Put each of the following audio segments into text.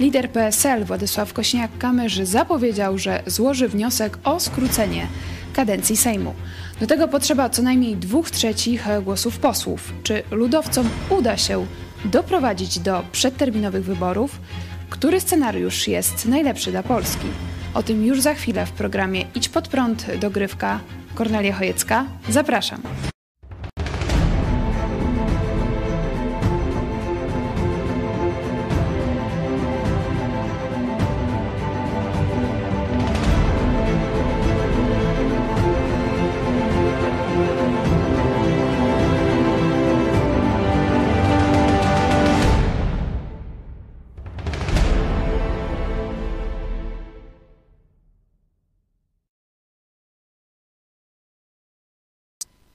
Lider PSL Władysław Kośniak-Kamysz zapowiedział, że złoży wniosek o skrócenie kadencji Sejmu. Do tego potrzeba co najmniej dwóch trzecich głosów posłów. Czy ludowcom uda się doprowadzić do przedterminowych wyborów? Który scenariusz jest najlepszy dla Polski? O tym już za chwilę w programie Idź pod prąd dogrywka Kornelia Chojecka. Zapraszam.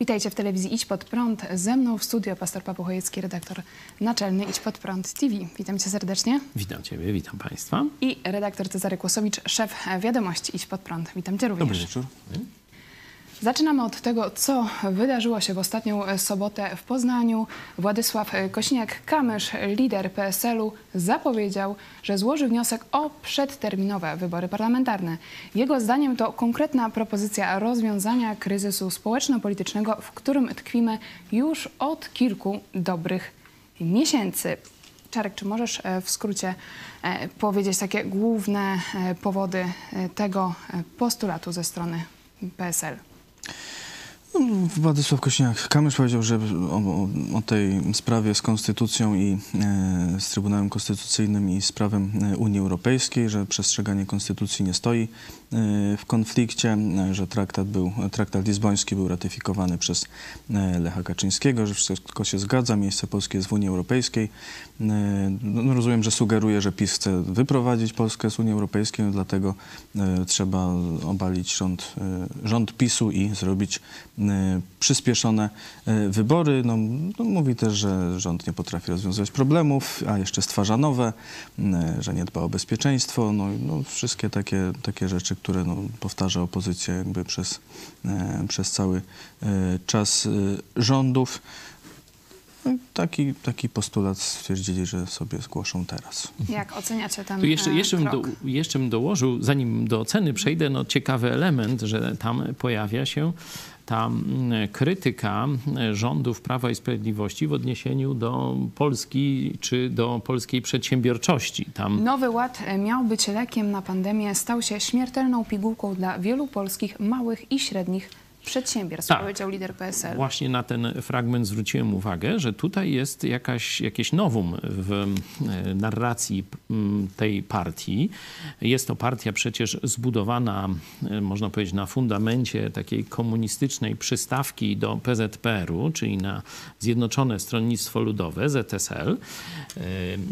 Witajcie w telewizji Idź Pod Prąd. Ze mną w studio pastor Paweł Chojecki, redaktor naczelny Idź Pod Prąd TV. Witam cię serdecznie. Witam ciebie, witam państwa. I redaktor Cezary Kłosowicz, szef wiadomości Idź Pod Prąd. Witam cię również. Dobry wieczór. Zaczynamy od tego, co wydarzyło się w ostatnią sobotę w Poznaniu. Władysław Kośniak-Kamysz, lider PSL-u, zapowiedział, że złoży wniosek o przedterminowe wybory parlamentarne. Jego zdaniem to konkretna propozycja rozwiązania kryzysu społeczno-politycznego, w którym tkwimy już od kilku dobrych miesięcy. Czarek, czy możesz e, w skrócie e, powiedzieć takie główne e, powody tego postulatu ze strony PSL? Władysław Kośniak-Kamysz powiedział, że o, o, tej sprawie z Konstytucją i e, z Trybunałem Konstytucyjnym i z prawem e, Unii Europejskiej, że przestrzeganie Konstytucji nie stoi w konflikcie, e, że traktat, był, traktat lizboński był ratyfikowany przez e, Lecha Kaczyńskiego, że wszystko się zgadza, miejsce polskie jest w Unii Europejskiej. E, no, rozumiem, że sugeruje, że PiS chce wyprowadzić Polskę z Unii Europejskiej, no, dlatego trzeba obalić rząd, rząd PiSu i zrobić przyspieszone wybory. No, no, mówi też, że rząd nie potrafi rozwiązywać problemów, a jeszcze stwarza nowe, że nie dba o bezpieczeństwo. No, no wszystkie takie, takie rzeczy, które no, powtarza opozycja jakby przez, przez cały czas rządów. No, taki, taki postulat stwierdzili, że sobie zgłoszą teraz. Jak oceniacie ten Tu jeszcze, jeszcze, bym krok? do, jeszcze bym dołożył, zanim do oceny przejdę, no ciekawy element, że tam pojawia się ta mm, krytyka rządów Prawa i Sprawiedliwości w odniesieniu do Polski czy do polskiej przedsiębiorczości. Tam Nowy Ład miał być lekiem na pandemię, stał się śmiertelną pigułką dla wielu polskich małych i średnich przedsiębiorstw, Tak. powiedział lider PSL. Właśnie na ten fragment zwróciłem uwagę, że tutaj jest jakaś, jakieś nowum w e, narracji tej partii. Jest to partia przecież zbudowana, e, można powiedzieć, na fundamencie takiej komunistycznej przystawki do PZPR-u, czyli na Zjednoczone Stronnictwo Ludowe, ZSL. E,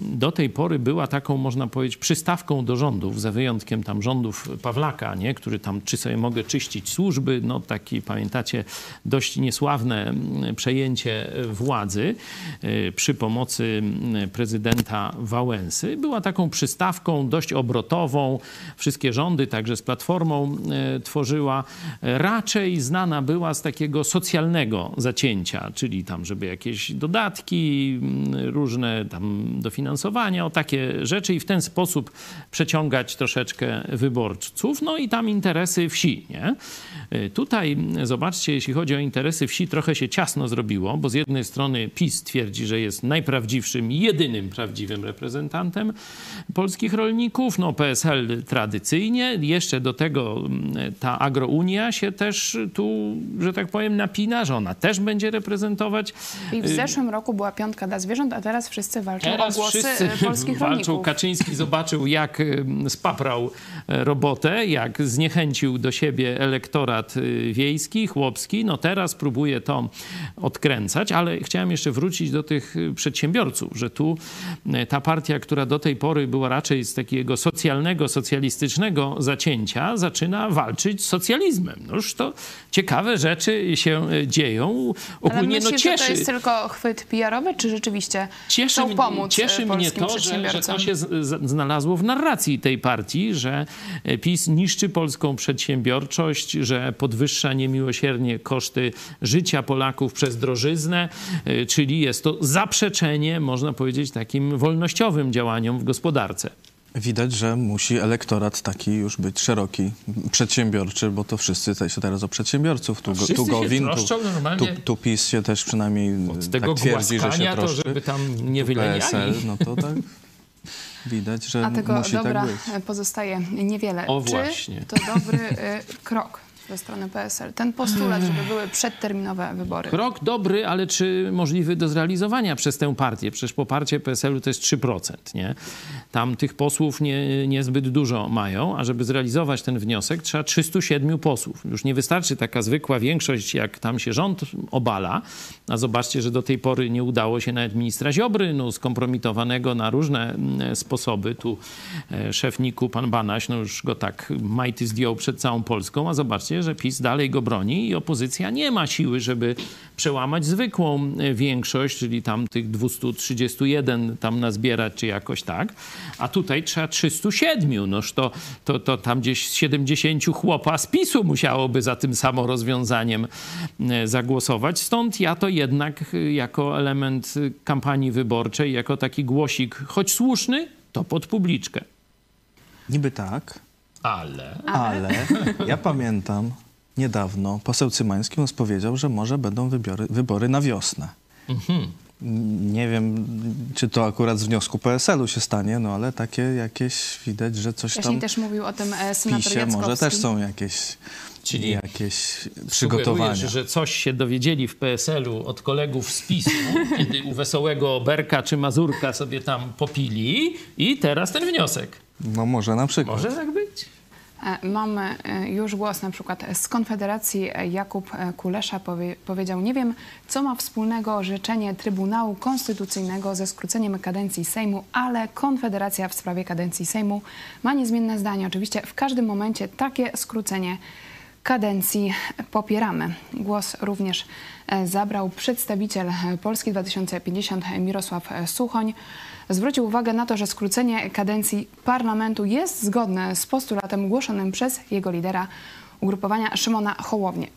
Do tej pory była taką, można powiedzieć, przystawką do rządów, za wyjątkiem tam rządów Pawlaka, nie? który tam, czy sobie mogę czyścić służby, no taki pamiętacie, dość niesławne mm, przejęcie władzy y, przy pomocy mm, prezydenta Wałęsy. Była taką przystawką dość obrotową. Wszystkie rządy, także z Platformą y, tworzyła. Raczej znana była z takiego socjalnego zacięcia, czyli tam, żeby jakieś dodatki, mm, różne tam dofinansowania, o takie rzeczy i w ten sposób przeciągać troszeczkę wyborców. No i tam interesy wsi, nie? Y, Tutaj zobaczcie, jeśli chodzi o interesy wsi, trochę się ciasno zrobiło, bo z jednej strony PiS twierdzi, że jest najprawdziwszym, jedynym prawdziwym reprezentantem polskich rolników, no PSL tradycyjnie, jeszcze do tego mm, ta agrounia się też tu, że tak powiem, napina, że ona też będzie reprezentować I w zeszłym roku była piątka dla zwierząt, a teraz wszyscy walczą Teraz o głosy wszyscy e, polskich walczą. rolników. Kaczyński zobaczył, jak ym, spaprał e, robotę, jak zniechęcił do siebie elektorat y, wiejski, chłopski. No teraz próbuje to odkręcać, ale chciałem jeszcze wrócić do tych y, przedsiębiorców, że tu y, ta partia, która do tej pory była raczej z takiego socjalnego, socjalistycznego zacięcia, zaczyna walczyć z socjalizmem. Noż to ciekawe rzeczy się y, dzieją. Ale Ogólnie myślisz, no że cieszy. to jest tylko chwyt PR-owy, czy rzeczywiście Cieszy, chcą pomóc cieszy mnie to, że, że to się znalazło w narracji tej partii, że PiS niszczy polską przedsiębiorczość, że podwyższa niemiłosiernie koszty życia Polaków przez drożyznę, e, czyli jest to zaprzeczenie, można powiedzieć, takim wolnościowym działaniom w gospodarce. Widać, że musi elektorat taki już być szeroki, przedsiębiorczy, bo to wszyscy tutaj się teraz o przedsiębiorców. Tu, A go- tu Gowin, tu, tu, tu PiS się też przynajmniej Od tego tak twierdzi, że się głaskania to, troszczy. żeby tam nie wyleniali. PSL, no to tak widać, że A tego musi dobra tak być. pozostaje niewiele. O, Czy właśnie. to dobry y, krok ze strony PSL? Ten postulat, żeby były przedterminowe wybory. Krok dobry, ale czy możliwy do zrealizowania przez tę partię? Przecież poparcie PSL-u to jest 3%, nie? Tam tych posłów nie, niezbyt dużo mają, a żeby zrealizować ten wniosek trzeba 307 posłów. Już nie wystarczy taka zwykła większość, jak tam się rząd obala, a zobaczcie, że do tej pory nie udało się nawet ministra Ziobry, no, skompromitowanego na różne mm, sposoby. Tu e, szef NIK-u, pan Banaś, no już go tak majty zdjął przed całą Polską, a zobaczcie, że PiS dalej go broni i opozycja nie ma siły, żeby przełamać zwykłą e, większość, czyli tam tych 231 tam nazbierać, czy jakoś tak. A tutaj trzeba 307. Noż to, to, to tam gdzieś z 70 chłopa z PiSu musiałoby za tym samo rozwiązaniem e, zagłosować. Stąd ja to jednak e, jako element kampanii wyborczej, jako taki głosik, choć słuszny, to pod publiczkę. Niby tak, Ale... ale ja pamiętam niedawno poseł Cymański nas powiedział, że może będą wybory, wybory na wiosnę. Mhm. Nie wiem, czy to akurat z wniosku PSL-u się stanie, no ale takie jakieś widać, że coś Wcześniej tam też mówił o tym e, senator PiSie może też są jakieś, Czyli jakieś przygotowania. Że coś się dowiedzieli w PSL-u od kolegów z PiSu, kiedy u Wesołego Berka czy Mazurka sobie tam popili i teraz ten wniosek. No może na przykład. Może tak być? E, Mamy e, już głos na przykład z Konfederacji. E, Jakub Kulesza powie, powiedział, nie wiem, co ma wspólnego życzenie Trybunału Konstytucyjnego ze skróceniem kadencji Sejmu, ale Konfederacja w sprawie kadencji Sejmu ma niezmienne zdanie. Oczywiście w każdym momencie takie skrócenie kadencji popieramy. Głos również zabrał przedstawiciel Polski 2050 Mirosław Suchoń. Zwrócił uwagę na to, że skrócenie kadencji parlamentu jest zgodne z postulatem głoszonym przez jego lidera ugrupowania Szymona Hołownię.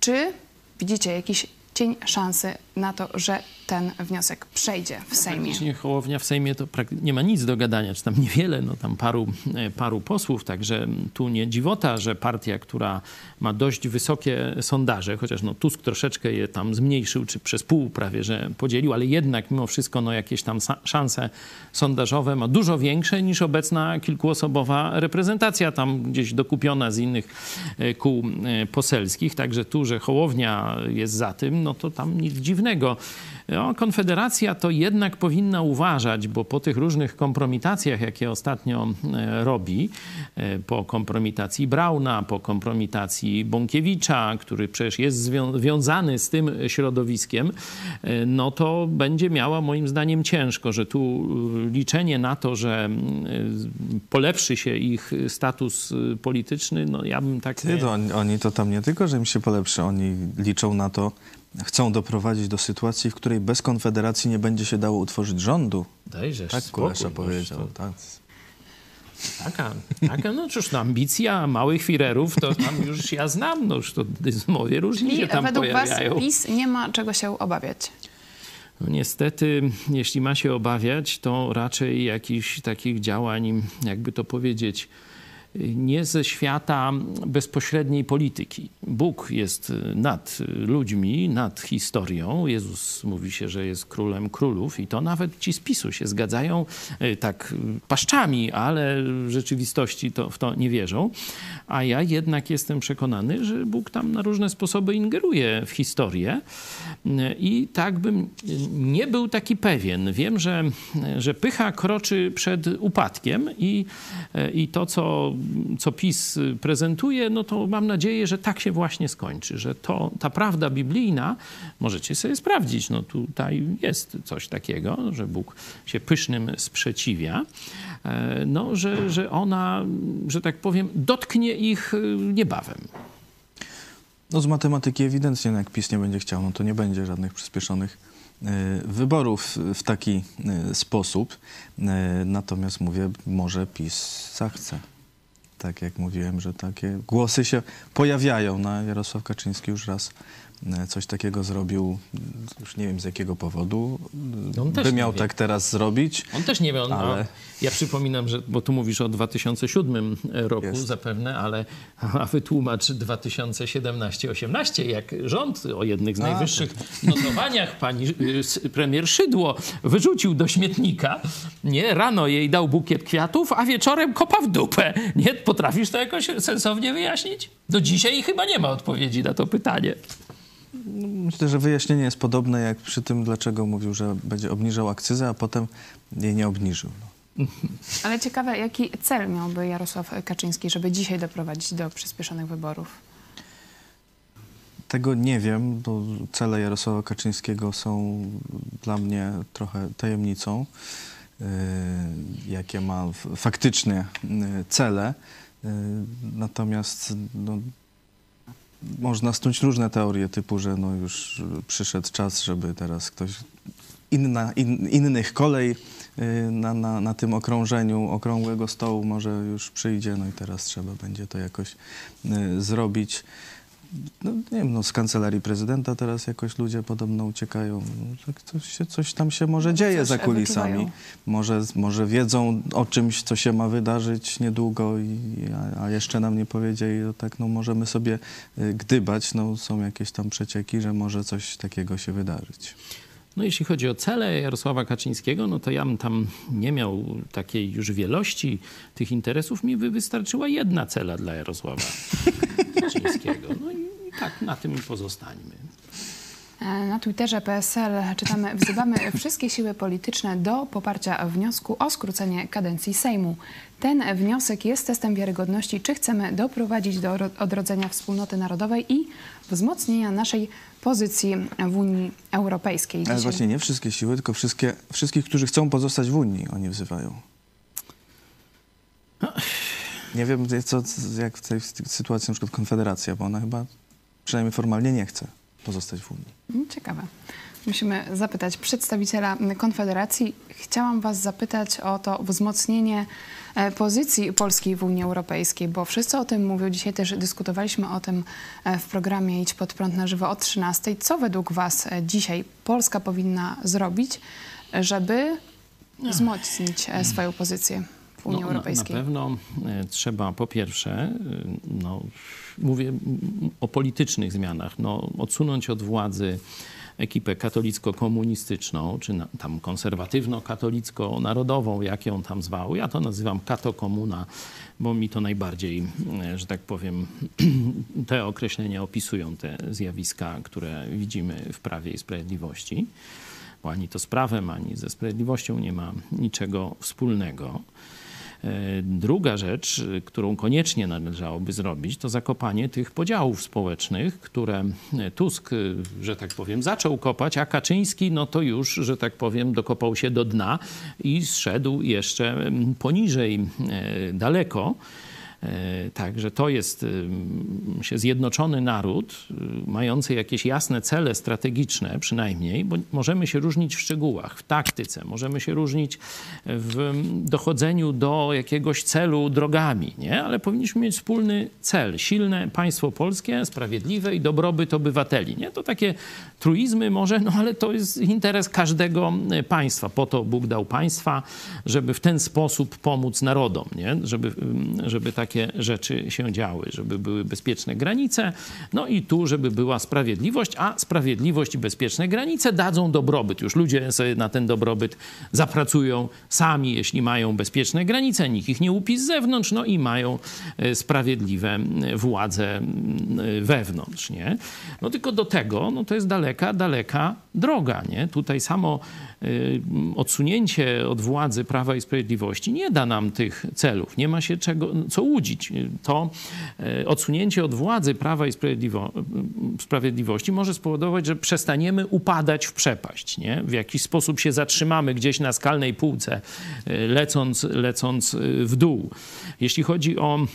Czy widzicie jakiś cień szansy na to, że ten wniosek przejdzie w Sejmie? Praktycznie Hołownia w Sejmie to nie ma nic do gadania, czy tam niewiele, no tam paru, e, paru posłów, także tu nie dziwota, że partia, która ma dość wysokie sondaże, chociaż no Tusk troszeczkę je tam zmniejszył, czy przez pół prawie, że podzielił, ale jednak mimo wszystko no jakieś tam szanse sondażowe ma dużo większe niż obecna kilkuosobowa reprezentacja tam gdzieś dokupiona z innych e, kół e, poselskich, także tu, że Hołownia jest za tym, no to tam nic dziwnego. No, Konfederacja to jednak powinna uważać, bo po tych różnych kompromitacjach, jakie ostatnio e, robi, e, po kompromitacji Brauna, po kompromitacji Bąkiewicza, który przecież jest zwią- związany z tym środowiskiem, e, no to będzie miała moim zdaniem ciężko, że tu liczenie na to, że polepszy się ich status polityczny, no ja bym tak... Ty, to oni, oni to tam nie tylko, że im się polepszy, oni liczą na to, chcą doprowadzić do sytuacji, w której bez Konfederacji nie będzie się dało utworzyć rządu. Dajże Tak Kulesza powiedział. to- Tak. Taka, taka, no cóż, no, ambicja małych firerów to tam już ja znam, no już to dysmowie różni się tam według Was pojawiają. PiS nie ma czego się obawiać? No, niestety, jeśli ma się obawiać, to raczej jakichś takich działań, jakby to powiedzieć, nie ze świata bezpośredniej polityki. Bóg jest nad ludźmi, nad historią. Jezus mówi się, że jest królem królów i to nawet ci z PiSu się zgadzają e, tak paszczami, ale w rzeczywistości to, w to nie wierzą. A ja jednak jestem przekonany, że Bóg tam na różne sposoby ingeruje w historię i tak bym nie był taki pewien. Wiem, że, że pycha kroczy przed upadkiem i, i to, co, co PiS prezentuje, no to mam nadzieję, że tak się właśnie skończy, że to, ta prawda biblijna, możecie sobie sprawdzić, no tutaj jest coś takiego, że Bóg się pysznym sprzeciwia, e, no, że, że ona, że tak powiem, dotknie ich e, niebawem. No z matematyki ewidentnie, no jak PiS nie będzie chciał, no to nie będzie żadnych przyspieszonych e, wyborów w taki e, sposób. Natomiast mówię, może PiS zachce. Tak jak mówiłem, że takie głosy się pojawiają. No, Jarosław Kaczyński już raz coś takiego zrobił, już nie wiem z jakiego powodu, No on też by miał tak teraz zrobić. On też nie wie, on, Ale- a, ja przypominam, że, bo tu mówisz o 2007 roku Jest. zapewne, ale a wytłumacz 2017-18, jak rząd o jednych z A, najwyższych notowaniach pani s- premier Szydło wyrzucił do śmietnika, nie, rano jej dał bukiet kwiatów, a wieczorem kopa w dupę. Nie, potrafisz to jakoś sensownie wyjaśnić? Do dzisiaj chyba nie ma odpowiedzi na to pytanie. Myślę, że wyjaśnienie jest podobne jak przy tym, dlaczego mówił, że będzie obniżał akcyzę, a potem jej nie obniżył. No. Ale ciekawe, jaki cel miałby Jarosław Kaczyński, żeby dzisiaj doprowadzić do przyspieszonych wyborów? Tego nie wiem, bo cele Jarosława Kaczyńskiego są dla mnie trochę tajemnicą, yy, jakie ma faktycznie yy, cele. Yy, Natomiast no, można snuć różne teorie typu, że no już przyszedł czas, żeby teraz ktoś inna, in, innych kolej yy, na, na, na tym okrążeniu okrągłego stołu może już przyjdzie, no i teraz trzeba będzie to jakoś yy, zrobić. No, nie wiem, no, z kancelarii prezydenta teraz jakoś ludzie podobno uciekają. No, tak coś, się, coś tam się może dzieje coś za kulisami. Może, może wiedzą o czymś, co się ma wydarzyć niedługo, i, a, a jeszcze nam nie powiedzieli. To tak, no, możemy sobie y, gdybać. No, są jakieś tam przecieki, że może coś takiego się wydarzyć. No jeśli chodzi o cele Jarosława Kaczyńskiego, no to ja bym tam nie miał takiej już wielości tych interesów. Mi by wystarczyła jedna cela dla Jarosława Kaczyńskiego. No i tak na tym pozostańmy. E, Na Twitterze PSL czytamy, wzywamy wszystkie siły polityczne do poparcia wniosku o skrócenie kadencji Sejmu. Ten wniosek jest testem wiarygodności, czy chcemy doprowadzić do ro- odrodzenia wspólnoty narodowej i wzmocnienia naszej pozycji w Unii Europejskiej. Ale właśnie nie wszystkie siły, tylko wszystkie, wszystkich, którzy chcą pozostać w Unii, oni wzywają. Nie wiem, co, jak w tej sytuacji na przykład Konfederacja, bo ona chyba przynajmniej formalnie nie chce pozostać w Unii. Mm, Ciekawe. Musimy zapytać przedstawiciela Konfederacji. Chciałam Was zapytać o to wzmocnienie e, pozycji Polski w Unii Europejskiej, bo wszyscy o tym mówią. Dzisiaj też dyskutowaliśmy o tym e, w programie Idź pod prąd na żywo o 13. Co według Was e, dzisiaj Polska powinna zrobić, żeby wzmocnić swoją pozycję w Unii No, Europejskiej? Na, na pewno e, trzeba po pierwsze, e, no, mówię o politycznych zmianach, no, odsunąć od władzy ekipę katolicko-komunistyczną, czy na, tam konserwatywno-katolicko-narodową, jak ją tam zwał. Ja to nazywam katokomuna, bo mi to najbardziej, e, że tak powiem, te określenia opisują te zjawiska, które widzimy w Prawie i Sprawiedliwości bo ani to z prawem, ani ze sprawiedliwością nie ma niczego wspólnego. E, Druga rzecz, y, którą koniecznie należałoby zrobić, to zakopanie tych podziałów społecznych, które e, Tusk, że tak powiem, zaczął kopać, a Kaczyński, no to już, że tak powiem, dokopał się do dna i zszedł jeszcze mm, poniżej, e, daleko. E, Także to jest zjednoczony naród, y, mający jakieś jasne cele strategiczne przynajmniej, bo możemy się różnić w szczegółach, w taktyce, możemy się różnić w dochodzeniu do jakiegoś celu drogami, nie? ale powinniśmy mieć wspólny cel, silne państwo polskie, sprawiedliwe i dobrobyt obywateli. Nie? To takie truizmy może, no ale to jest interes każdego y, państwa. Po to Bóg dał państwa, żeby w ten sposób pomóc narodom, nie? Żeby, ym, żeby takie rzeczy się działy, żeby były bezpieczne granice, no i tu, żeby była sprawiedliwość, a sprawiedliwość i bezpieczne granice dadzą dobrobyt. Już ludzie sobie na ten dobrobyt zapracują sami, jeśli mają bezpieczne granice, nikt ich nie upi z zewnątrz, no i mają e, sprawiedliwe władze wewnątrz, nie? No tylko do tego, no to jest daleka, daleka droga, nie? Tutaj samo y, odsunięcie od władzy Prawa i Sprawiedliwości nie da nam tych celów. Nie ma się czego, co łudzić. To y, odsunięcie od władzy Prawa i Sprawiedliwo, y, Sprawiedliwości może spowodować, że przestaniemy upadać w przepaść. Nie? W jakiś sposób się zatrzymamy gdzieś na skalnej półce, lecąc, lecąc w dół. Jeśli chodzi o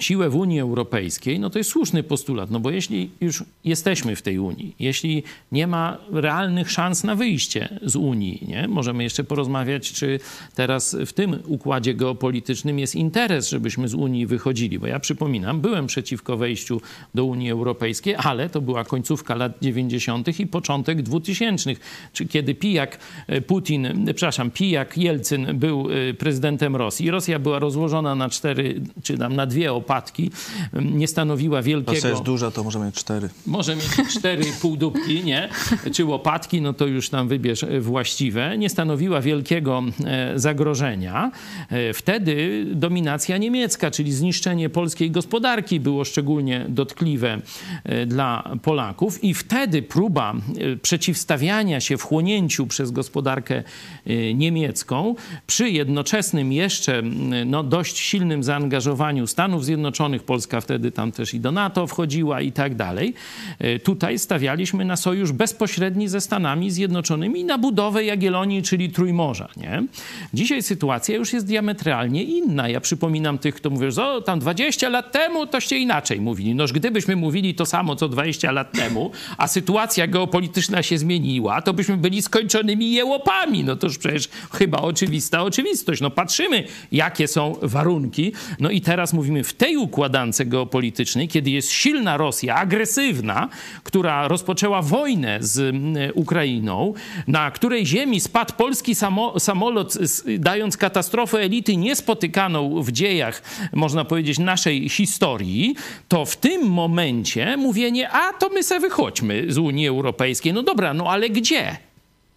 siłę w Unii Europejskiej, no to jest słuszny postulat, no bo jeśli już jesteśmy w tej Unii, jeśli nie ma realnych szans na wyjście z Unii, nie? możemy jeszcze porozmawiać, czy teraz w tym układzie geopolitycznym jest interes, żebyśmy z Unii wychodzili, bo ja przypominam, byłem przeciwko wejściu do Unii Europejskiej, ale to była końcówka lat 90. i początek 2000, czy kiedy pijak e, Putin, przepraszam, pijak Jelcyn był e, prezydentem Rosji. Rosja była rozłożona na cztery, czy tam na dwie łopatki, nie stanowiła wielkiego... Rosja jest duża, to może mieć cztery. Może mieć cztery półdubki, nie? Czy łopatki, no to już tam wybierz właściwe. Nie stanowiła wielkiego e, zagrożenia. E, wtedy dominacja niemiecka, czyli zniszczenie polskiej gospodarki było szczególnie dotkliwe e, dla Polaków i wtedy próba przeciwstawiania się wchłonięciu przez gospodarkę niemiecką przy jednoczesnym jeszcze no, dość silnym zaangażowaniu Stanów Zjednoczonych Zjednoczonych, Polska wtedy tam też i do NATO wchodziła i tak dalej. E, tutaj stawialiśmy na sojusz bezpośredni ze Stanami Zjednoczonymi na budowę Jagiellonii, czyli Trójmorza. Nie? Dzisiaj sytuacja już jest diametralnie inna. Ja przypominam tych, kto mówią, że o, tam 20 lat temu toście inaczej mówili. Noż gdybyśmy mówili to samo, co 20 lat temu, a sytuacja geopolityczna się zmieniła, to byśmy byli skończonymi jełopami. No to już przecież chyba oczywista oczywistość. No patrzymy, jakie są warunki. No i teraz mówimy, w tej układance geopolitycznej, kiedy jest silna Rosja, agresywna, która rozpoczęła wojnę z mm, Ukrainą, na której ziemi spadł polski samo, samolot, dając katastrofę elity niespotykaną w dziejach, można powiedzieć, naszej historii, to w tym momencie mówienie, a to my se wychodźmy z Unii Europejskiej. No dobra, no ale gdzie?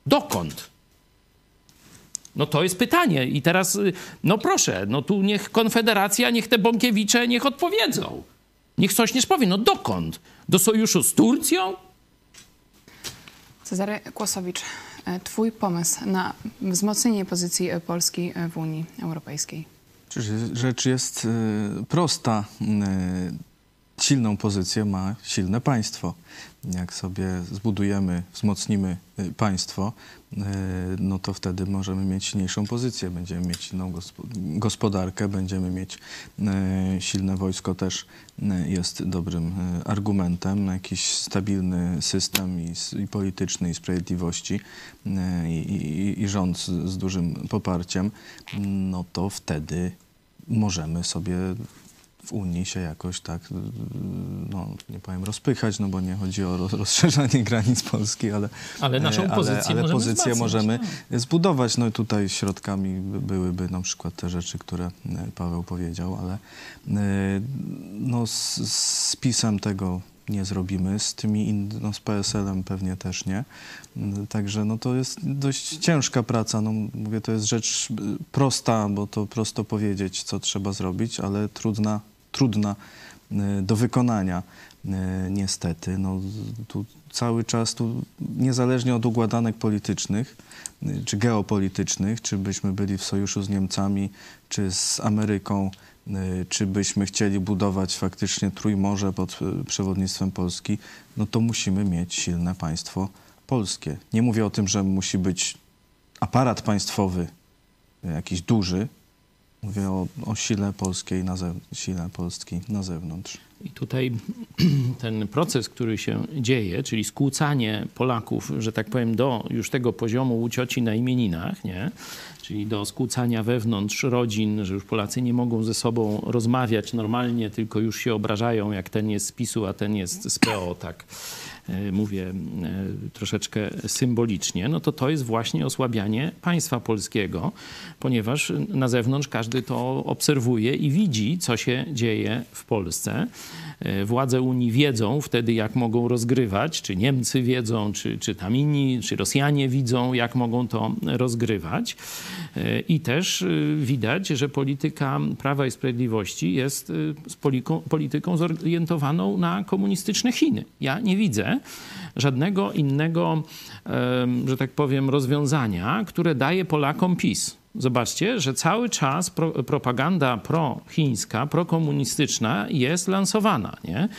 Dokąd? No to jest pytanie. I teraz, y, no proszę, no tu niech Konfederacja, niech te Bąkiewicze niech odpowiedzą. Niech Sośnierz powie, no dokąd? Do sojuszu z Turcją? Cezary Kłosowicz, e, twój pomysł na wzmocnienie pozycji e, Polski e, w Unii Europejskiej? Rzecz jest prosta. Silną pozycję ma silne państwo. Jak sobie zbudujemy, wzmocnimy państwo, E, no to wtedy możemy mieć silniejszą pozycję, będziemy mieć silną gospodarkę, będziemy mieć e, silne wojsko też jest dobrym argumentem, jakiś stabilny system i, i polityczny i sprawiedliwości i, i, i rząd z, z dużym poparciem, no to wtedy możemy sobie w Unii się jakoś tak, no nie powiem rozpychać, no bo nie chodzi o rozszerzanie granic Polski, ale, ale naszą ale, pozycję, ale możemy, pozycję możemy tak. zbudować. No i tutaj środkami byłyby na przykład te rzeczy, które e, Paweł powiedział, ale e, no z, z pisem tego nie zrobimy, z tymi, no z PSL-em pewnie też nie. Także no to jest dość ciężka praca. No mówię, to jest rzecz e, prosta, bo to prosto powiedzieć, co trzeba zrobić, ale trudna trudna e, do wykonania e, niestety. No, tu cały czas, tu, niezależnie od układanek politycznych czy geopolitycznych, czy byśmy byli w sojuszu z Niemcami, czy z Ameryką, czy byśmy chcieli budować faktycznie Trójmorze pod przewodnictwem Polski, no to musimy mieć silne państwo polskie. Nie mówię o tym, że musi być aparat państwowy jakiś duży, Mówię o, o sile polskiej na sile Polski na zewnątrz. I tutaj ten proces, który się dzieje, czyli skłócanie Polaków, że tak powiem, do już tego poziomu u cioci na imieninach, nie? Czyli do skłócania wewnątrz rodzin, że już Polacy nie mogą ze sobą rozmawiać normalnie, tylko już się obrażają, jak ten jest z PiSu, a ten jest z PO, tak mówię e, troszeczkę symbolicznie, no to to jest właśnie osłabianie państwa polskiego, ponieważ na zewnątrz każdy to obserwuje i widzi, co się dzieje w Polsce. E, władze Unii wiedzą wtedy, jak mogą rozgrywać, czy Niemcy wiedzą, czy, czy tam inni, czy Rosjanie widzą, jak mogą to rozgrywać. I też widać, że polityka Prawa i Sprawiedliwości jest polityką zorientowaną na komunistyczne Chiny. Ja nie widzę żadnego innego, że tak powiem, rozwiązania, które daje Polakom PiS. Zobaczcie, że cały czas pro, propaganda prochińska, prokomunistyczna jest lansowana. Nie?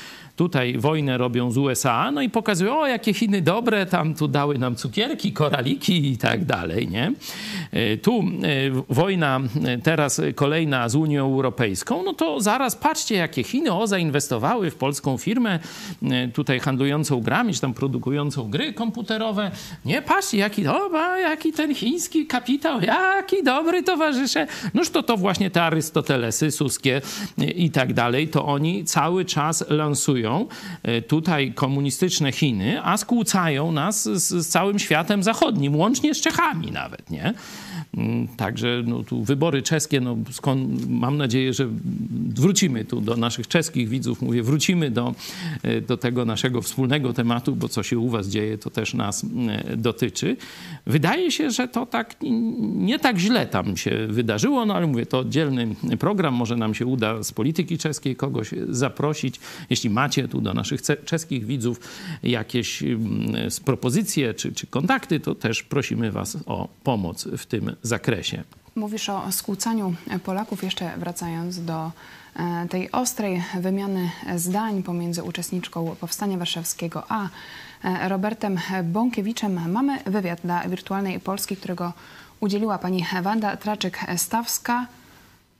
Tutaj wojnę robią z USA, no i pokazują, o jakie Chiny dobre, tam tu dały nam cukierki, koraliki i tak dalej, nie? E, tu wojna teraz kolejna z Unią Europejską, no to zaraz patrzcie, jakie Chiny o zainwestowały w polską firmę tutaj handlującą grami, czy tam produkującą gry komputerowe. Nie, patrzcie, jaki, o, jaki ten chiński kapitał, jaki dobry towarzysze. Noż to to właśnie te Arystotelesy, Suskie i tak dalej, to oni cały czas lansują e, tutaj komunistyczne Chiny, a skłócają nas z, z całym światem zachodnim, łącznie z Czechami nawet, nie? Mm, także no, tu wybory czeskie, no, skąd, mam nadzieję, że wrócimy tu do naszych czeskich widzów, mówię, wrócimy do, e, do tego naszego wspólnego tematu, bo co się u was dzieje, to też nas e, dotyczy. Wydaje się, że to tak nie tak źle tam się wydarzyło, no ale mówię, to oddzielny program, może nam się uda z polityki czeskiej kogoś zaprosić. Jeśli macie tu do naszych czeskich widzów jakieś mm, propozycje czy, czy kontakty, to też prosimy was o pomoc w tym zakresie. Mówisz o skłócaniu Polaków, jeszcze wracając do e, tej ostrej wymiany zdań pomiędzy uczestniczką Powstania Warszawskiego a e, Robertem Bąkiewiczem. Mamy wywiad dla Wirtualnej Polski, którego udzieliła pani Wanda Traczyk-Stawska,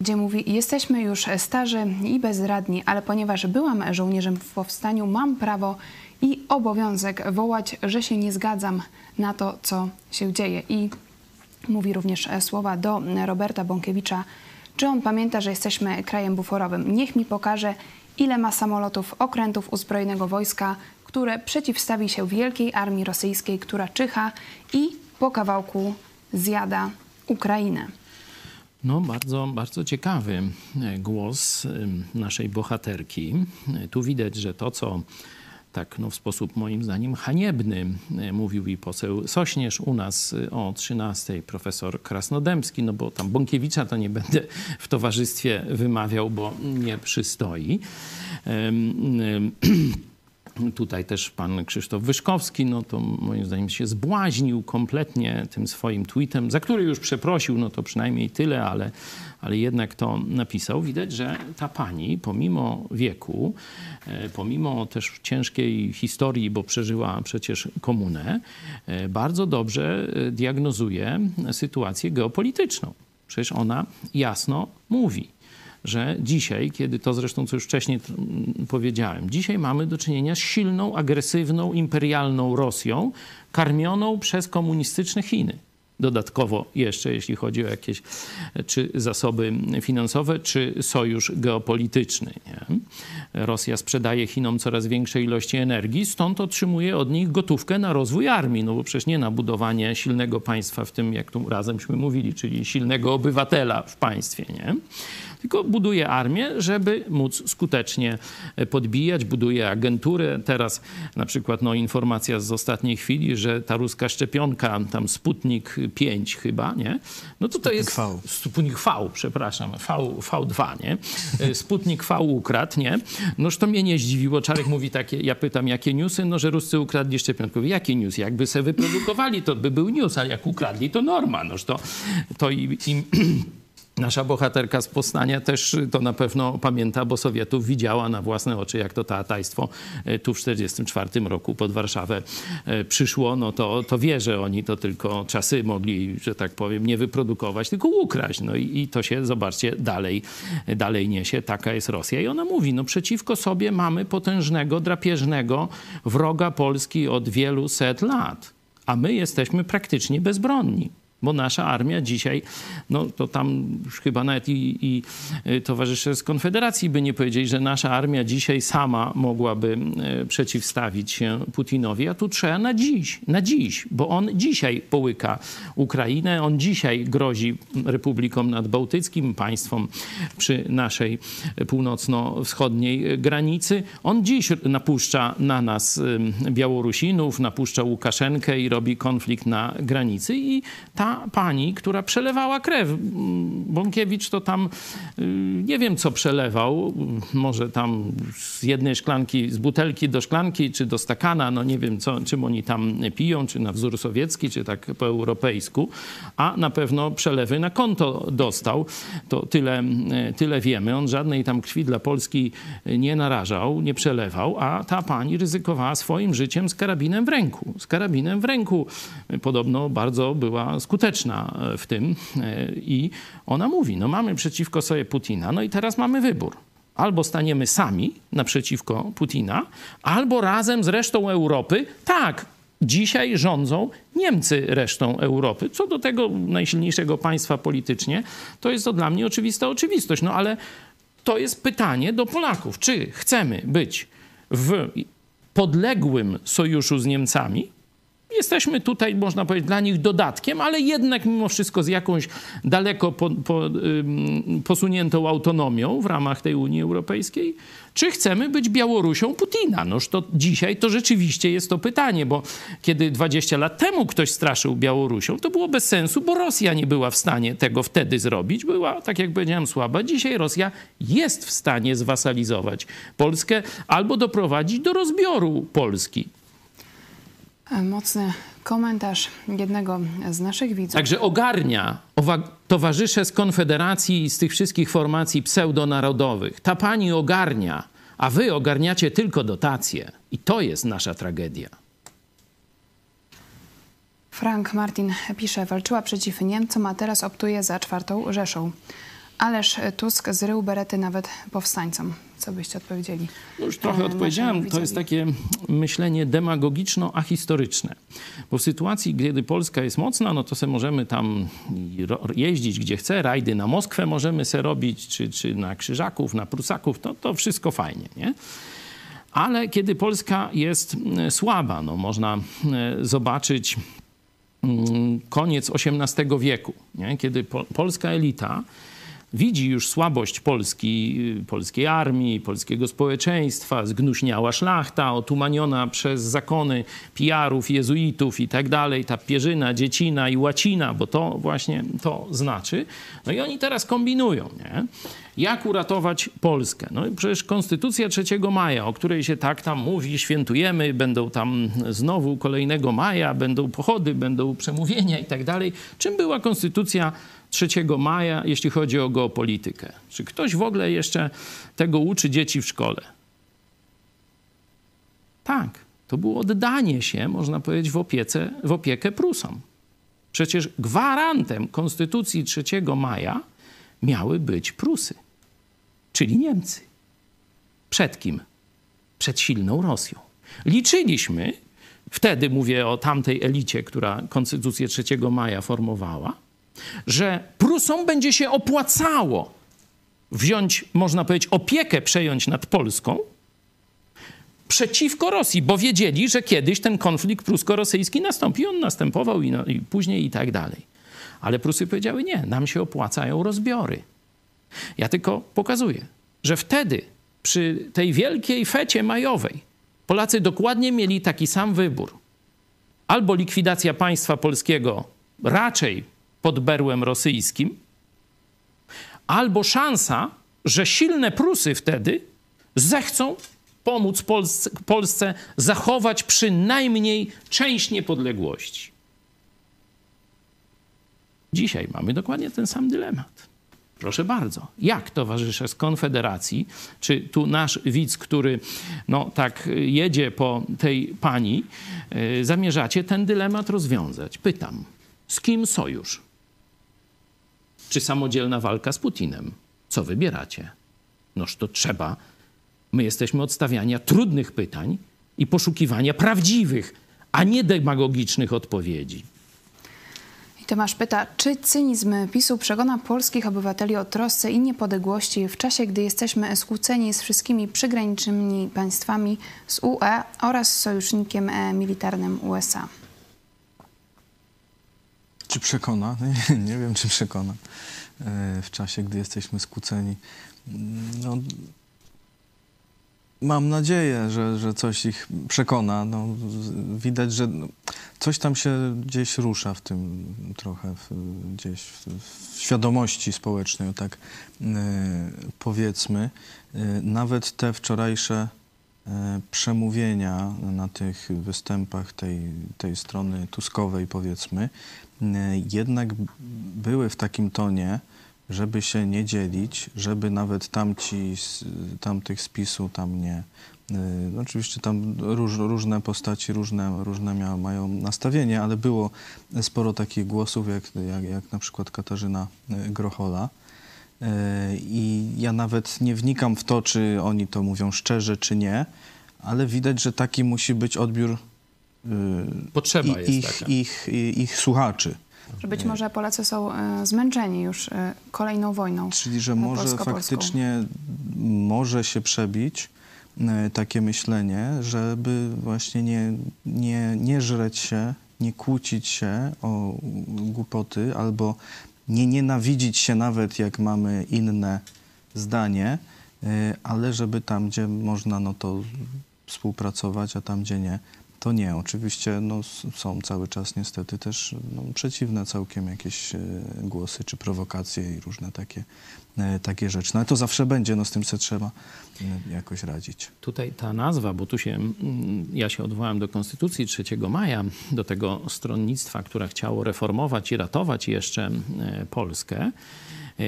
gdzie mówi: Jesteśmy już starzy i bezradni, ale ponieważ byłam żołnierzem w powstaniu, mam prawo i obowiązek wołać, że się nie zgadzam na to, co się dzieje. I Mówi również e, słowa do Roberta Bąkiewicza. Czy on pamięta, że jesteśmy krajem buforowym? Niech mi pokaże, ile ma samolotów, okrętów uzbrojonego wojska, które przeciwstawi się wielkiej armii rosyjskiej, która czyha i po kawałku zjada Ukrainę. No, bardzo, bardzo ciekawy e, głos naszej bohaterki. E, tu widać, że to, co tak no, w sposób moim zdaniem haniebny e, mówił i poseł Sośnierz u nas e, o 13 profesor Krasnodębski, no bo tam Bąkiewicza to nie będę w towarzystwie wymawiał, bo nie przystoi. Tutaj też pan Krzysztof Wyszkowski, no to moim zdaniem się zbłaźnił kompletnie tym swoim tweetem, za który już przeprosił, no to przynajmniej tyle, ale, ale jednak to napisał. Widać, że ta pani, pomimo wieku, e, pomimo też ciężkiej historii, bo przeżyła przecież komunę, e, bardzo dobrze e, diagnozuje sytuację geopolityczną. Przecież ona jasno mówi że dzisiaj, kiedy to zresztą, co już wcześniej powiedziałem, dzisiaj mamy do czynienia z silną, agresywną, imperialną Rosją, karmioną przez komunistyczne Chiny dodatkowo jeszcze, jeśli chodzi o jakieś czy zasoby finansowe, czy sojusz geopolityczny. Nie? Rosja sprzedaje Chinom coraz większe ilości energii, stąd otrzymuje od nich gotówkę na rozwój armii, no bo przecież nie na budowanie silnego państwa w tym, jak tu razemśmy mówili, czyli silnego obywatela w państwie. Nie? Tylko buduje armię, żeby móc skutecznie e, podbijać, buduje agenturę. Teraz na przykład no, informacja z ostatniej chwili, że ta ruska szczepionka, tam Sputnik 5 chyba, nie? No to to jest... V. Sputnik V, przepraszam, v, V2, nie? E, Sputnik V ukradł, nie? Noż to mnie nie zdziwiło. Czarek mówi takie, ja pytam, jakie newsy? No, że Ruscy ukradli szczepionkę. Jakie news? Jakby se wyprodukowali, to by był news, a jak ukradli, to norma. Noż to, to im Nasza bohaterka z Poznania też to na pewno pamięta, bo Sowietów widziała na własne oczy, jak to tatajstwo e, tu w 1944 roku pod Warszawę e, przyszło. No to, to wie, że oni to tylko czasy mogli, że tak powiem, nie wyprodukować, tylko ukraść. No i, i to się, zobaczcie, dalej, dalej niesie. Taka jest Rosja. I ona mówi, no przeciwko sobie mamy potężnego, drapieżnego wroga Polski od wielu set lat. A my jesteśmy praktycznie bezbronni. Bo nasza armia dzisiaj, no to tam już chyba nawet i, i y, towarzysze z Konfederacji by nie powiedzieli, że nasza armia dzisiaj sama mogłaby y, przeciwstawić się Putinowi, a tu trzeba na dziś, na dziś, bo on dzisiaj połyka Ukrainę, on dzisiaj grozi republikom nadbałtyckim, państwom przy naszej północno-wschodniej granicy. On dziś napuszcza na nas y, Białorusinów, napuszcza Łukaszenkę i robi konflikt na granicy i ta pani, która przelewała krew. Bąkiewicz to tam y, nie wiem, co przelewał. Może tam z jednej szklanki, z butelki do szklanki, czy do stakana, no nie wiem, co, czym oni tam piją, czy na wzór sowiecki, czy tak po europejsku. A na pewno przelewy na konto dostał. To tyle, y, tyle wiemy. On żadnej tam krwi dla Polski nie narażał, nie przelewał, a ta pani ryzykowała swoim życiem z karabinem w ręku. Z karabinem w ręku. Podobno bardzo była skuteczna w tym i ona mówi, no mamy przeciwko sobie Putina, no i teraz mamy wybór. Albo staniemy sami naprzeciwko Putina, albo razem z resztą Europy, tak, Dzisiaj rządzą Niemcy resztą Europy. Co do tego najsilniejszego państwa politycznie, to jest to dla mnie oczywista oczywistość. No ale to jest pytanie do Polaków. Czy chcemy być w podległym sojuszu z Niemcami, Jesteśmy tutaj, można powiedzieć, dla nich dodatkiem, ale jednak mimo wszystko z jakąś daleko po, po, posuniętą autonomią w ramach tej Unii Europejskiej? Czy chcemy być Białorusią Putina? Noż to dzisiaj to rzeczywiście jest to pytanie, bo kiedy 20 lat temu ktoś straszył Białorusią, to było bez sensu, bo Rosja nie była w stanie tego wtedy zrobić. Była, tak jak powiedziałem, słaba. Dzisiaj Rosja jest w stanie zwasalizować Polskę albo doprowadzić do rozbioru Polski. Mocny komentarz jednego z naszych widzów. Także ogarnia towarzysze z Konfederacji, z tych wszystkich formacji pseudonarodowych. Ta pani ogarnia, a wy ogarniacie tylko dotacje. I to jest nasza tragedia. Frank Martin pisze, walczyła przeciw Niemcom, a teraz optuje za czwartą Rzeszą. Ależ Tusk zrył berety nawet powstańcom. Co byście odpowiedzieli? No już trochę odpowiedziałem. To jest takie myślenie demagogiczno-ahistoryczne. Bo w sytuacji, kiedy Polska jest mocna, no to sobie możemy tam jeździć gdzie chce, rajdy na Moskwę możemy sobie robić, czy, czy na Krzyżaków, na Prusaków, to, to wszystko fajnie, nie? Ale kiedy Polska jest słaba, no można zobaczyć koniec XVIII wieku, nie? kiedy po, polska elita widzi już słabość Polski, polskiej armii, polskiego społeczeństwa, zgnuśniała szlachta, otumaniona przez zakony pijarów, jezuitów i tak dalej, ta pierzyna, dziecina i łacina, bo to właśnie to znaczy. No i oni teraz kombinują, nie? Jak uratować Polskę? No i przecież Konstytucja 3 maja, o której się tak tam mówi, świętujemy, będą tam znowu kolejnego maja, będą pochody, będą przemówienia i tak dalej. Czym była Konstytucja 3 maja, jeśli chodzi o geopolitykę. Czy ktoś w ogóle jeszcze tego uczy dzieci w szkole? Tak, to było oddanie się, można powiedzieć, w, opiece, w opiekę Prusom. Przecież gwarantem Konstytucji 3 maja miały być Prusy, czyli Niemcy. Przed kim? Przed silną Rosją. Liczyliśmy, wtedy mówię o tamtej elicie, która Konstytucję 3 maja formowała, że Prusom będzie się opłacało wziąć, można powiedzieć, opiekę przejąć nad Polską przeciwko Rosji, bo wiedzieli, że kiedyś ten konflikt prusko-rosyjski nastąpi. On następował i, no, i później i tak dalej. Ale Prusy powiedziały nie, nam się opłacają rozbiory. Ja tylko pokazuję, że wtedy przy tej wielkiej fecie majowej Polacy dokładnie mieli taki sam wybór. Albo likwidacja państwa polskiego raczej pod berłem rosyjskim, albo szansa, że silne Prusy wtedy zechcą pomóc Polsce, Polsce zachować przynajmniej część niepodległości. Dzisiaj mamy dokładnie ten sam dylemat. Proszę bardzo, jak towarzysze z Konfederacji, czy tu nasz widz, który no, tak jedzie po tej pani, yy, zamierzacie ten dylemat rozwiązać? Pytam, z kim sojusz? Czy samodzielna walka z Putinem? Co wybieracie? Noż to trzeba. My jesteśmy od stawiania trudnych pytań i poszukiwania prawdziwych, a nie demagogicznych odpowiedzi. I Tomasz pyta, czy cynizm PiSu przegona polskich obywateli o trosce i niepodległości w czasie, gdy jesteśmy skłóceni z wszystkimi przygranicznymi państwami z UE oraz sojusznikiem e, militarnym USA? Czy przekona? Nie, nie wiem, czy przekona e, w czasie, gdy jesteśmy skłóceni. No, Mam nadzieję, że, że coś ich przekona. No, widać, że coś tam się gdzieś rusza w tym trochę, w, gdzieś w, w świadomości społecznej, o tak y, powiedzmy. Y, nawet te wczorajsze przemówienia na tych występach tej, tej strony tuskowej, powiedzmy, y, jednak były w takim tonie, żeby się nie dzielić, żeby nawet tamci, tamtych z tam nie... y, oczywiście tam róż, różne postaci, różne, różne mia, mają nastawienie, ale było sporo takich głosów, jak, jak, jak na przykład Katarzyna Grochola. Y, I ja nawet nie wnikam w to, czy oni to mówią szczerze, czy nie, ale widać, że taki musi być odbiór y, Potrzeba i- jest ich, taka. ich, ich, ich słuchaczy. Że być może Polacy są e, zmęczeni już e, kolejną wojną. Czyli, że e, może faktycznie może się przebić e, takie myślenie, żeby właśnie nie, nie, nie żreć się, nie kłócić się o głupoty albo nie nienawidzić się nawet jak mamy inne zdanie, e, ale żeby tam, gdzie można, no to współpracować, a tam, gdzie nie, to nie. Oczywiście no, są cały czas niestety też no, przeciwne całkiem jakieś e, głosy czy prowokacje i różne takie, e, takie rzeczy. No ale to zawsze będzie, no z tym se trzeba e, jakoś radzić. Tutaj ta nazwa, bo tu się, mm, ja się odwołałem do Konstytucji 3 maja, do tego stronnictwa, które chciało reformować i ratować jeszcze Polskę,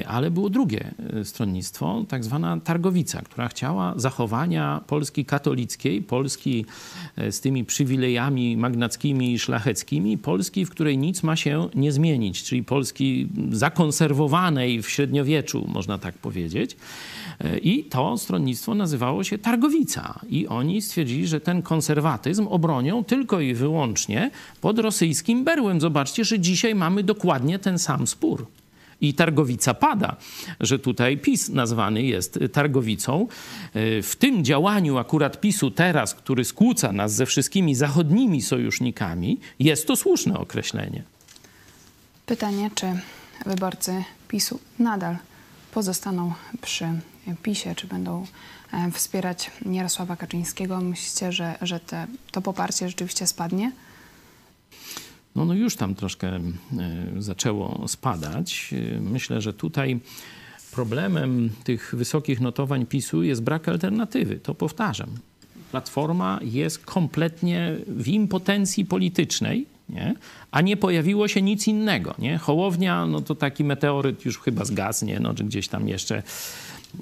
ale było drugie e, stronnictwo, tak zwana Targowica, która chciała zachowania Polski katolickiej, Polski e, z tymi przywilejami magnackimi i szlacheckimi, Polski, w której nic ma się nie zmienić, czyli Polski zakonserwowanej w średniowieczu, można tak powiedzieć. E, I to stronnictwo nazywało się Targowica. I oni stwierdzili, że ten konserwatyzm obronią tylko i wyłącznie pod rosyjskim berłem. Zobaczcie, że dzisiaj mamy dokładnie ten sam spór. I Targowica pada, że tutaj PiS nazwany jest Targowicą. E, W tym działaniu akurat PiSu teraz, który skłóca nas ze wszystkimi zachodnimi sojusznikami, jest to słuszne określenie. Pytanie, czy wyborcy PiSu nadal pozostaną przy PiSie, czy będą e, wspierać Jarosława Kaczyńskiego? Myślicie, że, że te, to poparcie rzeczywiście spadnie? No, no już tam troszkę e, zaczęło spadać. E, Myślę, że tutaj problemem tych wysokich notowań PiSu jest brak alternatywy. To powtarzam. Platforma jest kompletnie w impotencji politycznej, nie? a nie pojawiło się nic innego. Nie? Hołownia, no to taki meteoryt już chyba zgasnie, no, czy gdzieś tam jeszcze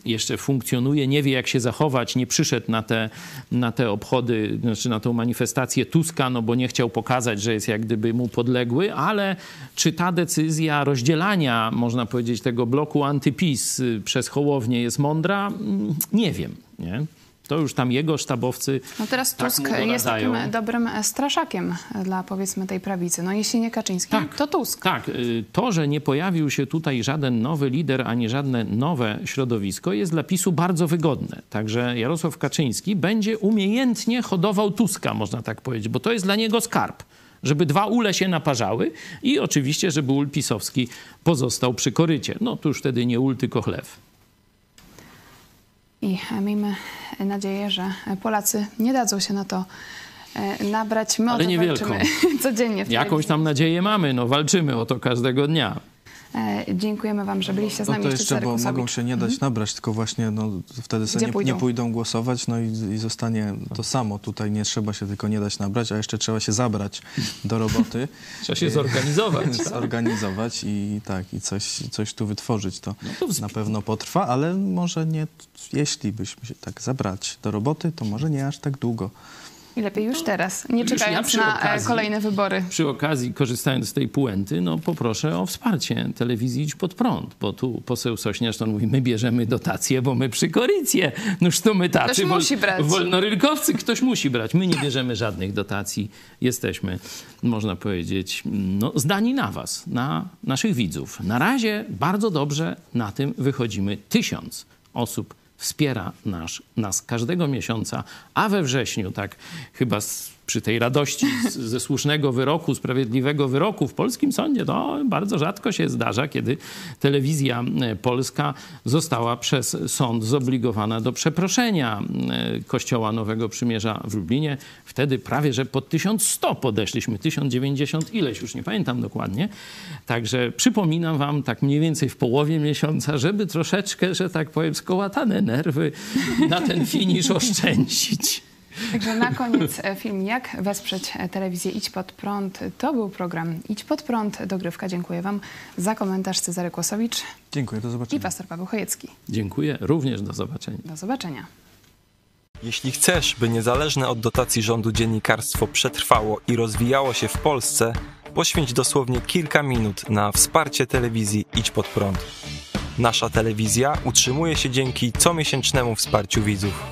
jeszcze funkcjonuje, nie wie jak się zachować, nie przyszedł na te, na te obchody, znaczy na tą manifestację Tuska, no bo nie chciał pokazać, że jest jak gdyby mu podległy, ale czy ta decyzja rozdzielania, można powiedzieć, tego bloku antypis y, przez Hołownię jest mądra? Mm, Nie wiem, nie? To już tam jego sztabowcy No teraz tak Tusk jest takim dobrym e, straszakiem dla powiedzmy tej prawicy. No jeśli nie Kaczyński, Tak. to Tusk. Tak, y, to, że nie pojawił się tutaj żaden nowy lider ani żadne nowe środowisko, jest dla PiSu bardzo wygodne. Także Jarosław Kaczyński będzie umiejętnie hodował Tuska, można tak powiedzieć, bo to jest dla niego skarb. Żeby dwa ule się naparzały i oczywiście, żeby ul pisowski pozostał przy korycie. No to już wtedy nie ul, tylko chlew. I miejmy nadzieję, że Polacy nie dadzą się na to e, nabrać. My Ale o to niewielką. codziennie. W Jakąś tam nadzieję mamy, no walczymy o to każdego dnia. E, Dziękujemy wam, że byliście z No nami. to jeszcze bo mogą się nie dać nabrać, tylko właśnie no, wtedy sobie nie, pójdą? nie pójdą głosować, no i, i zostanie to samo. Tutaj nie trzeba się tylko nie dać nabrać, a jeszcze trzeba się zabrać do roboty. Trzeba się zorganizować. zorganizować i tak, i coś, coś tu wytworzyć. To, No to na pewno potrwa, ale może nie, jeśli byśmy się tak zabrać do roboty, to może nie aż tak długo. I lepiej już teraz, nie czekając ja na e, okazji- kolejne wybory. Przy okazji, korzystając z tej puenty, no poproszę o wsparcie telewizji Idź Pod Prąd, bo tu poseł Sośnierz to mówi, my bierzemy dotacje, bo my przy korycję. Noż to my tacy Ktoś musi brać. wolnorynkowcy, ktoś musi brać. My nie bierzemy żadnych dotacji. Jesteśmy, można powiedzieć, no, zdani na was, na naszych widzów. Na razie bardzo dobrze na tym wychodzimy. Tysiąc osób wspiera nasz, nas każdego miesiąca, a we wrześniu, tak chyba z przy tej radości z, ze słusznego wyroku, sprawiedliwego wyroku w polskim sądzie, to bardzo rzadko się zdarza, kiedy telewizja polska została przez sąd zobligowana do przeproszenia Kościoła Nowego Przymierza w Lublinie. Wtedy prawie, że pod 1100 podeszliśmy, 1090 ileś, już nie pamiętam dokładnie. Także przypominam wam tak mniej więcej w połowie miesiąca, żeby troszeczkę, że tak powiem, skołatane nerwy na ten finisz oszczędzić. Także na koniec e, film Jak wesprzeć e, telewizję Idź Pod Prąd. To był program Idź Pod Prąd. Dogrywka. Dziękuję Wam za komentarz Cezary Kłosowicz Dziękuję, do i zobaczenia. pastor Paweł Chojecki. Dziękuję, również do zobaczenia. Do zobaczenia. Jeśli chcesz, by niezależne od dotacji rządu dziennikarstwo przetrwało i rozwijało się w Polsce, poświęć dosłownie kilka minut na wsparcie telewizji Idź Pod Prąd. Nasza telewizja utrzymuje się dzięki comiesięcznemu wsparciu widzów.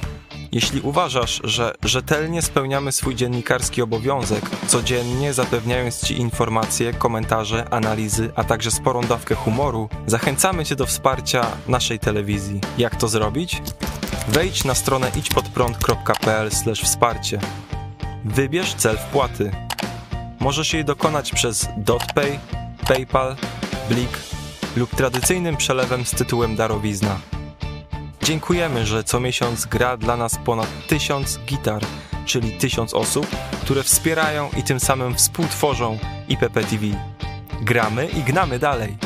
Jeśli uważasz, że rzetelnie spełniamy swój dziennikarski obowiązek, codziennie zapewniając Ci informacje, komentarze, analizy, a także sporą dawkę humoru, zachęcamy Cię do wsparcia naszej telewizji. Jak to zrobić? Wejdź na stronę idźpodprąd.pl wsparcie. Wybierz cel wpłaty. Możesz jej dokonać przez DotPay, PayPal, Blik lub tradycyjnym przelewem z tytułem darowizna. Dziękujemy, że co miesiąc gra dla nas ponad tysiąc gitar, czyli tysiąc osób, które wspierają i tym samym współtworzą IPP TV. Gramy i gnamy dalej.